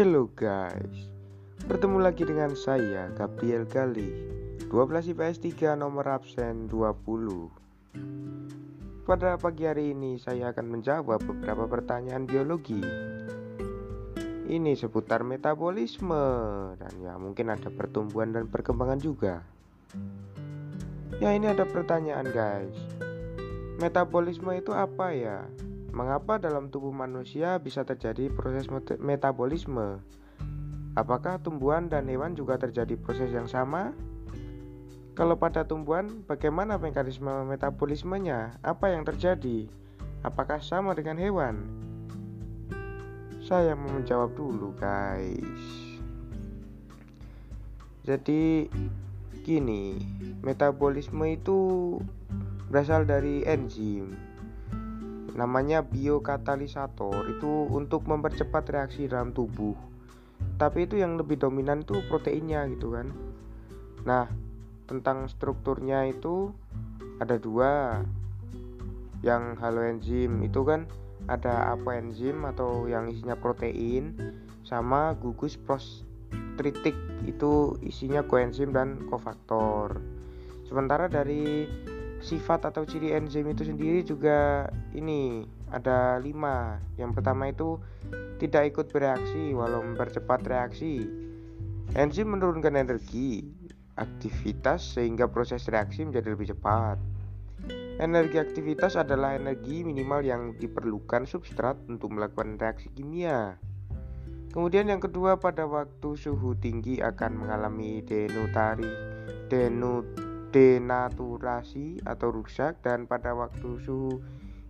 Hello guys. Bertemu lagi dengan saya Gabriel Gali 12 IPS 3 nomor absen 20 Pada pagi hari ini saya akan menjawab beberapa pertanyaan biologi. Ini seputar metabolisme. Dan ya mungkin ada pertumbuhan dan perkembangan juga. Ya ini ada pertanyaan guys. Metabolisme itu apa ya? Mengapa dalam tubuh manusia bisa terjadi proses metabolisme? Apakah tumbuhan dan hewan juga terjadi proses yang sama? Kalau pada tumbuhan, bagaimana mekanisme metabolismenya? Apa yang terjadi? Apakah sama dengan hewan? Saya mau menjawab dulu, guys. Jadi, gini, metabolisme itu berasal dari enzim namanya biokatalisator itu untuk mempercepat reaksi dalam tubuh. Tapi itu yang lebih dominan itu proteinnya gitu kan. Nah tentang strukturnya itu ada dua. Yang haloenzim itu kan ada apoenzim atau yang isinya protein sama gugus prostritik itu isinya koenzim dan kofaktor. Sementara dari sifat atau ciri enzim itu sendiri juga ini ada lima. Yang pertama itu tidak ikut bereaksi walau mempercepat reaksi. Enzim menurunkan energi aktivitas sehingga proses reaksi menjadi lebih cepat. Energi aktivitas adalah energi minimal yang diperlukan substrat untuk melakukan reaksi kimia. Kemudian yang kedua pada waktu suhu tinggi akan mengalami denutari denut denaturasi atau rusak dan pada waktu suhu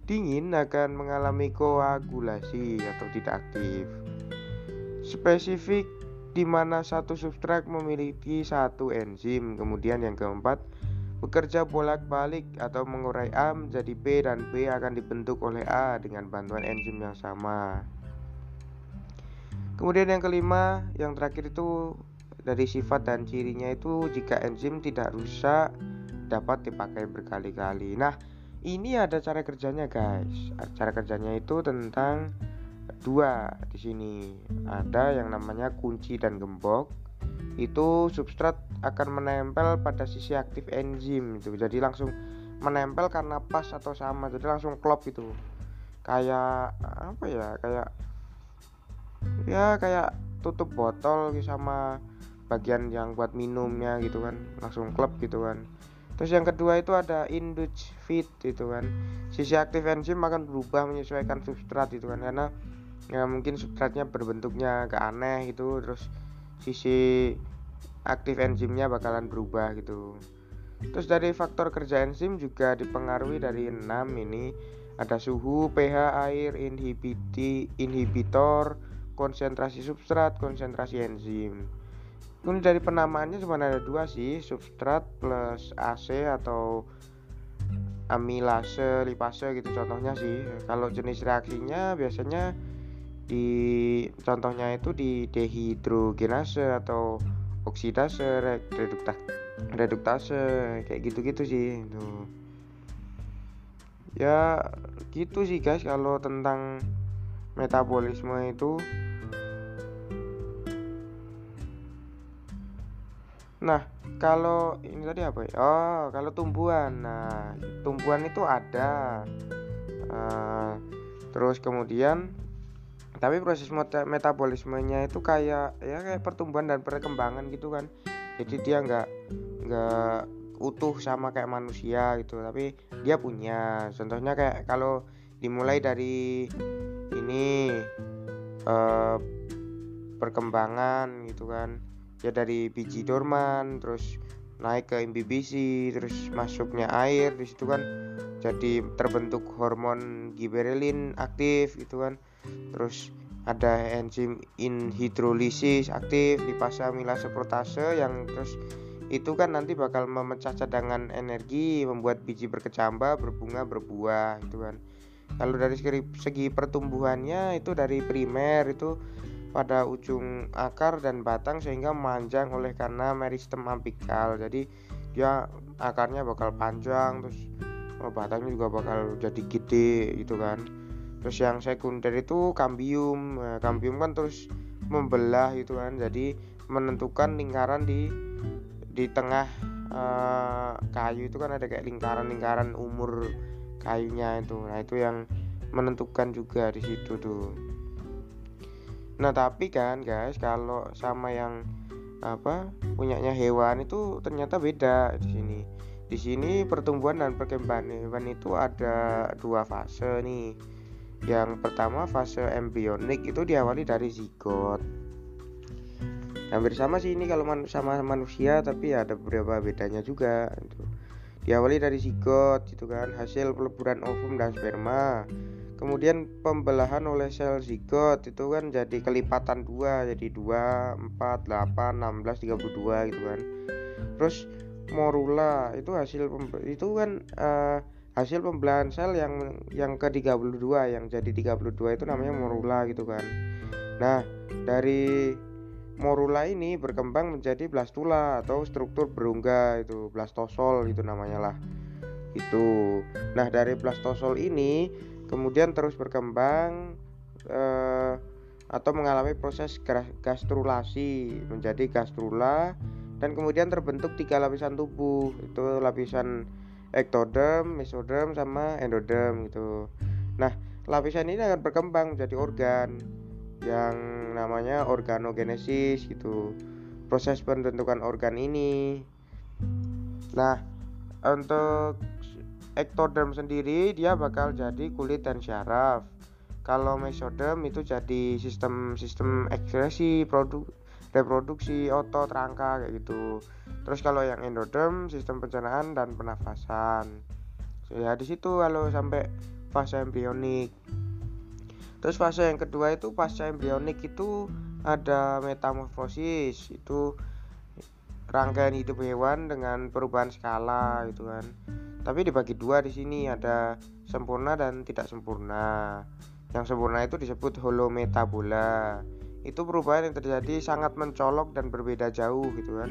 dingin akan mengalami koagulasi atau tidak aktif. Spesifik di mana satu substrat memiliki satu enzim. Kemudian yang keempat, bekerja bolak-balik atau mengurai A menjadi B dan B akan dibentuk oleh A dengan bantuan enzim yang sama. Kemudian yang kelima, yang terakhir itu dari sifat dan cirinya itu jika enzim tidak rusak dapat dipakai berkali-kali. Nah, ini ada cara kerjanya, guys. Cara kerjanya itu tentang dua di sini. Ada yang namanya kunci dan gembok. Itu substrat akan menempel pada sisi aktif enzim itu. Jadi langsung menempel karena pas atau sama. Jadi langsung klop itu. Kayak apa ya? Kayak ya kayak tutup botol sama bagian yang buat minumnya gitu kan langsung klub gitu kan. Terus yang kedua itu ada induce fit gitu kan. Sisi aktif enzim akan berubah menyesuaikan substrat itu kan karena ya mungkin substratnya berbentuknya agak aneh gitu terus sisi aktif enzimnya bakalan berubah gitu. Terus dari faktor kerja enzim juga dipengaruhi dari enam ini. Ada suhu, pH air, inhibiti, inhibitor, konsentrasi substrat, konsentrasi enzim. Kemudian dari penamaannya cuma ada dua sih, substrat plus AC atau amilase, lipase gitu contohnya sih. Kalau jenis reaksinya biasanya di contohnya itu di dehidrogenase atau oksidase, redukta, reduktase kayak gitu-gitu sih itu. Ya gitu sih guys kalau tentang metabolisme itu Nah, kalau ini tadi apa ya? Oh, kalau tumbuhan. Nah, tumbuhan itu ada. Uh, terus kemudian tapi proses metabolismenya itu kayak ya kayak pertumbuhan dan perkembangan gitu kan. Jadi dia nggak nggak utuh sama kayak manusia gitu, tapi dia punya. Contohnya kayak kalau dimulai dari ini uh, perkembangan gitu kan ya dari biji dorman terus naik ke imbibisi terus masuknya air di situ kan jadi terbentuk hormon giberelin aktif gitu kan. Terus ada enzim inhidrolisis aktif lipasa milase protase yang terus itu kan nanti bakal memecah cadangan energi membuat biji berkecambah berbunga berbuah gitu kan. Kalau dari segi pertumbuhannya itu dari primer itu pada ujung akar dan batang sehingga memanjang oleh karena meristem apikal jadi dia akarnya bakal panjang terus oh, batangnya juga bakal jadi gede gitu kan. Terus yang sekunder itu kambium. Nah, kambium kan terus membelah itu kan. Jadi menentukan lingkaran di di tengah uh, kayu itu kan ada kayak lingkaran-lingkaran umur kayunya itu. Nah itu yang menentukan juga di situ tuh nah tapi kan guys kalau sama yang apa punyanya hewan itu ternyata beda di sini di sini pertumbuhan dan perkembangan hewan itu ada dua fase nih yang pertama fase embryonik itu diawali dari zigot. Hampir sama sih ini kalau man sama manusia tapi ya ada beberapa bedanya juga gitu. Diawali dari zigot gitu kan, hasil peleburan ovum dan sperma. Kemudian pembelahan oleh sel zigot itu kan jadi kelipatan dua jadi 2, 4, 8, 16, 32 gitu kan. Terus morula itu hasil itu kan uh, hasil pembelahan sel yang yang ke 32 yang jadi 32 itu namanya morula gitu kan. Nah dari morula ini berkembang menjadi blastula atau struktur berungga itu blastosol itu namanya lah. Itu. Nah dari blastosol ini kemudian terus berkembang eh, atau mengalami proses gastrulasi menjadi gastrula dan kemudian terbentuk tiga lapisan tubuh itu lapisan ektoderm, mesoderm sama endoderm gitu. Nah, lapisan ini akan berkembang menjadi organ yang namanya organogenesis gitu. Proses pembentukan organ ini. Nah, untuk ektoderm sendiri dia bakal jadi kulit dan syaraf. Kalau mesoderm itu jadi sistem sistem ekskresi produk reproduksi otot rangka kayak gitu. Terus kalau yang endoderm sistem pencernaan dan pernafasan. Ya di situ kalau sampai fase embrionik. Terus fase yang kedua itu fase embrionik itu ada metamorfosis itu rangkaian hidup hewan dengan perubahan skala gitu kan tapi dibagi dua di sini ada sempurna dan tidak sempurna. Yang sempurna itu disebut holometabola. Itu perubahan yang terjadi sangat mencolok dan berbeda jauh gitu kan.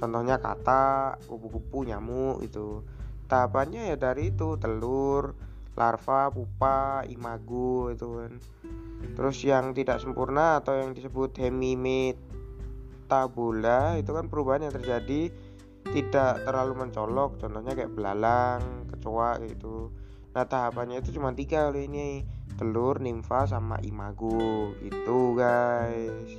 Contohnya kata kupu-kupu nyamuk itu tahapannya ya dari itu telur larva pupa imago itu kan. Terus yang tidak sempurna atau yang disebut hemimetabola itu kan perubahan yang terjadi tidak terlalu mencolok contohnya kayak belalang kecoa gitu nah tahapannya itu cuma tiga kali ini telur, nimfa sama imago itu guys.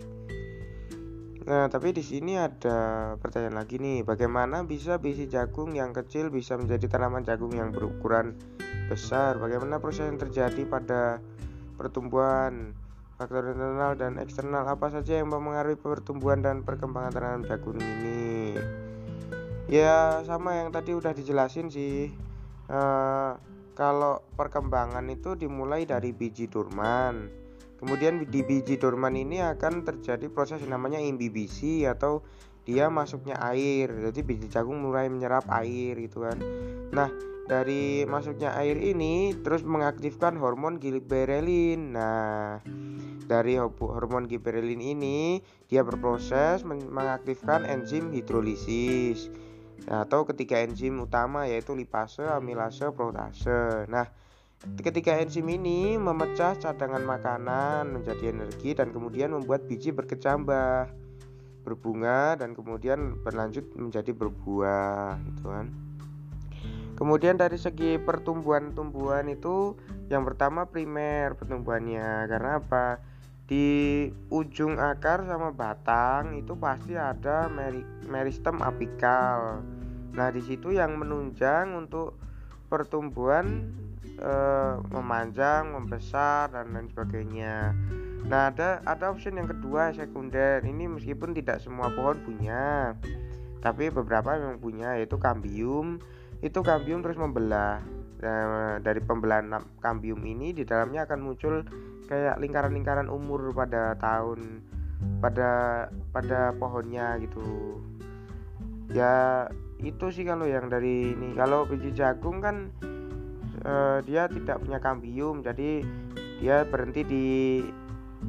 Nah, tapi di sini ada pertanyaan lagi nih, bagaimana bisa biji jagung yang kecil bisa menjadi tanaman jagung yang berukuran besar? Bagaimana proses yang terjadi pada pertumbuhan? Faktor internal dan eksternal apa saja yang mempengaruhi pertumbuhan dan perkembangan tanaman jagung ini? Ya, sama yang tadi udah dijelasin sih. Uh, kalau perkembangan itu dimulai dari biji dorman. Kemudian di biji dorman ini akan terjadi proses yang namanya imbibisi atau dia masuknya air. Jadi biji jagung mulai menyerap air gitu kan. Nah, dari masuknya air ini terus mengaktifkan hormon giberelin. Nah, dari hormon giberelin ini dia berproses mengaktifkan enzim hidrolisis atau ketiga enzim utama yaitu lipase, amilase, protase. Nah, ketika enzim ini memecah cadangan makanan menjadi energi dan kemudian membuat biji berkecambah, berbunga dan kemudian berlanjut menjadi berbuah, gitu kan. Kemudian dari segi pertumbuhan-tumbuhan itu yang pertama primer pertumbuhannya karena apa? Di ujung akar sama batang itu pasti ada meristem apikal. Nah, di situ yang menunjang untuk pertumbuhan e, memanjang, membesar dan lain sebagainya. Nah, ada ada option yang kedua sekunder. Ini meskipun tidak semua pohon punya, tapi beberapa memang punya yaitu kambium. Itu kambium terus membelah. Nah, dari pembelahan kambium ini di dalamnya akan muncul kayak lingkaran-lingkaran umur pada tahun pada pada pohonnya gitu. Ya itu sih kalau yang dari ini kalau biji jagung kan uh, dia tidak punya kambium jadi dia berhenti di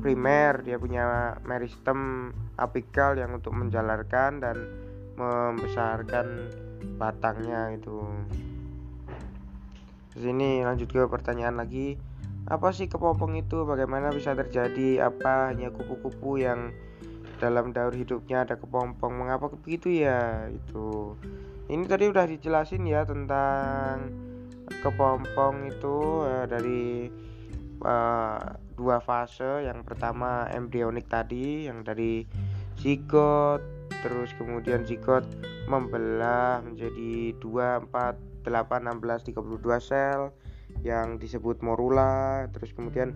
primer dia punya meristem apikal yang untuk menjalarkan dan membesarkan batangnya itu. Terus ini lanjut ke pertanyaan lagi apa sih kepompong itu? Bagaimana bisa terjadi? Apa hanya kupu-kupu yang dalam daur hidupnya ada kepompong? Mengapa begitu ya? Itu. Ini tadi udah dijelasin ya tentang kepompong itu uh, dari uh, dua fase. Yang pertama embrionik tadi yang dari zigot terus kemudian zigot membelah menjadi 2, 4, 8, 16, 32 sel yang disebut morula terus kemudian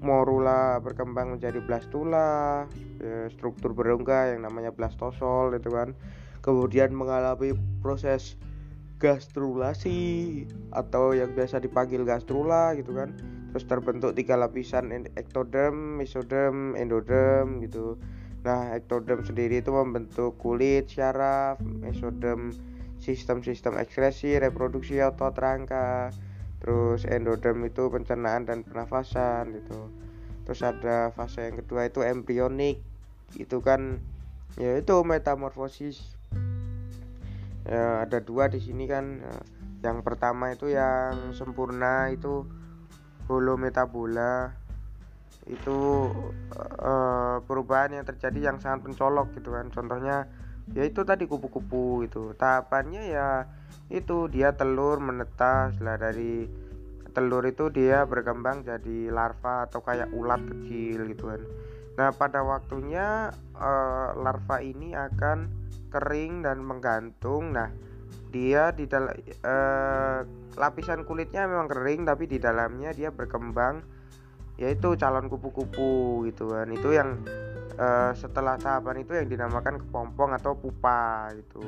morula berkembang menjadi blastula ya, struktur berongga yang namanya blastosol itu kan. Kemudian mengalami proses gastrulasi atau yang biasa dipanggil gastrula gitu kan. Terus terbentuk tiga lapisan ektoderm, mesoderm, endoderm gitu. Nah ektoderm sendiri itu membentuk kulit, syaraf, mesoderm sistem-sistem ekskresi, reproduksi otot rangka terus endoderm itu pencernaan dan pernafasan gitu. Terus ada fase yang kedua itu embrionik. Itu kan ya itu metamorfosis. Ya, ada dua di sini kan ya, yang pertama itu yang sempurna itu holometabola. Itu uh, perubahan yang terjadi yang sangat mencolok gitu kan. Contohnya ya itu tadi kupu-kupu itu tahapannya ya itu dia telur menetas. Lah dari telur itu dia berkembang jadi larva atau kayak ulat kecil gitu kan. Nah pada waktunya uh, larva ini akan kering dan menggantung. Nah dia di dalam uh, lapisan kulitnya memang kering tapi di dalamnya dia berkembang yaitu calon kupu-kupu gitu kan. Itu yang uh, setelah tahapan itu yang dinamakan kepompong atau pupa gitu.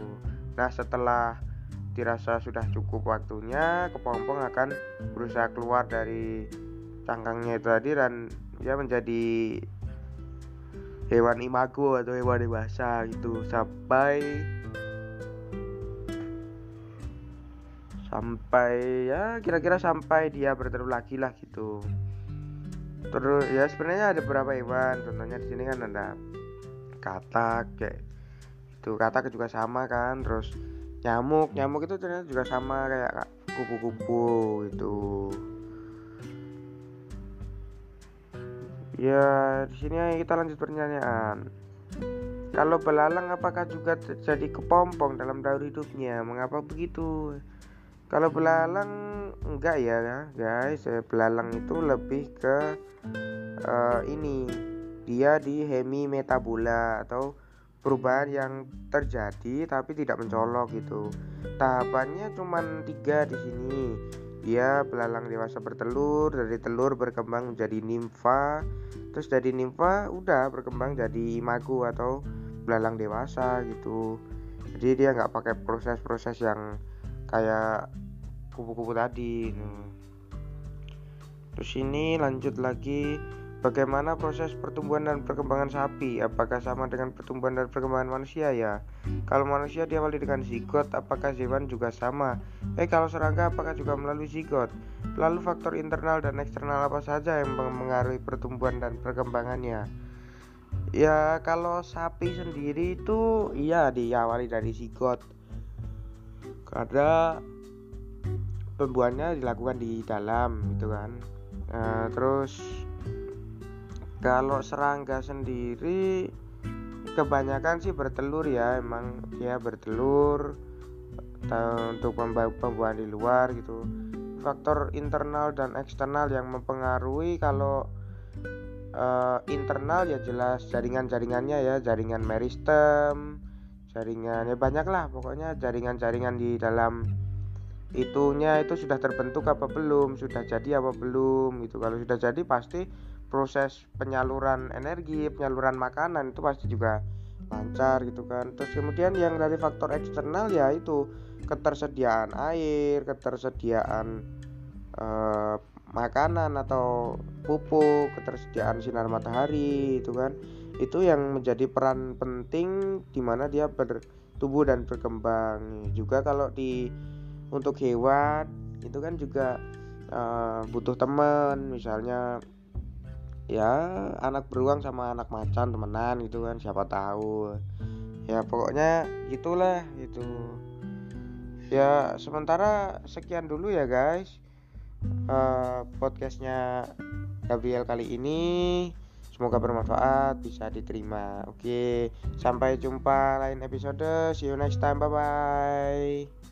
Nah setelah dirasa sudah cukup waktunya kepompong akan berusaha keluar dari cangkangnya itu tadi dan dia menjadi hewan imago atau hewan dewasa gitu. Sampai sampai ya kira-kira sampai dia bertelur lagi lah gitu. Terus ya sebenarnya ada beberapa hewan. Contohnya di sini kan ada katak kayak itu. Katak juga sama kan terus nyamuk nyamuk itu ternyata juga sama kayak kupu-kupu itu ya di sini kita lanjut pertanyaan. Kalau belalang apakah juga terjadi kepompong dalam daur hidupnya? Mengapa begitu? Kalau belalang enggak ya guys. Belalang itu lebih ke uh, ini. Dia di hemi metabola atau perubahan yang terjadi tapi tidak mencolok gitu. Tahapannya cuma tiga di sini. Dia belalang dewasa bertelur, dari telur berkembang menjadi nimfa, terus dari nimfa udah berkembang jadi imago atau belalang dewasa gitu. Jadi dia nggak pakai proses-proses yang kayak kupu-kupu tadi. Terus ini lanjut lagi Bagaimana proses pertumbuhan dan perkembangan sapi? Apakah sama dengan pertumbuhan dan perkembangan manusia ya? Kalau manusia diawali dengan zigot, apakah hewan juga sama? Eh kalau serangga apakah juga melalui zigot? Lalu faktor internal dan eksternal apa saja yang mengaruhi pertumbuhan dan perkembangannya? Ya kalau sapi sendiri itu iya diawali dari zigot Karena tumbuhannya dilakukan di dalam gitu kan nah, Terus kalau serangga sendiri kebanyakan sih bertelur ya emang dia bertelur untuk pembuahan di luar gitu. Faktor internal dan eksternal yang mempengaruhi kalau uh, internal ya jelas jaringan-jaringannya ya jaringan meristem jaringan ya banyak lah pokoknya jaringan-jaringan di dalam itunya itu sudah terbentuk apa belum sudah jadi apa belum gitu. Kalau sudah jadi pasti proses penyaluran energi penyaluran makanan itu pasti juga lancar gitu kan. Terus kemudian yang dari faktor eksternal ya itu ketersediaan air ketersediaan eh, makanan atau pupuk ketersediaan sinar matahari itu kan. Itu yang menjadi peran penting di mana dia bertumbuh dan berkembang. Juga kalau di untuk hewan itu kan juga uh, butuh teman. Misalnya ya anak beruang sama anak macan temenan gitu kan siapa tahu. Ya pokoknya gitulah itu ya sementara sekian dulu ya guys. Uh, podcastnya Gabriel kali ini. Semoga bermanfaat bisa diterima. Oke sampai jumpa lain episode. See you next time. Bye bye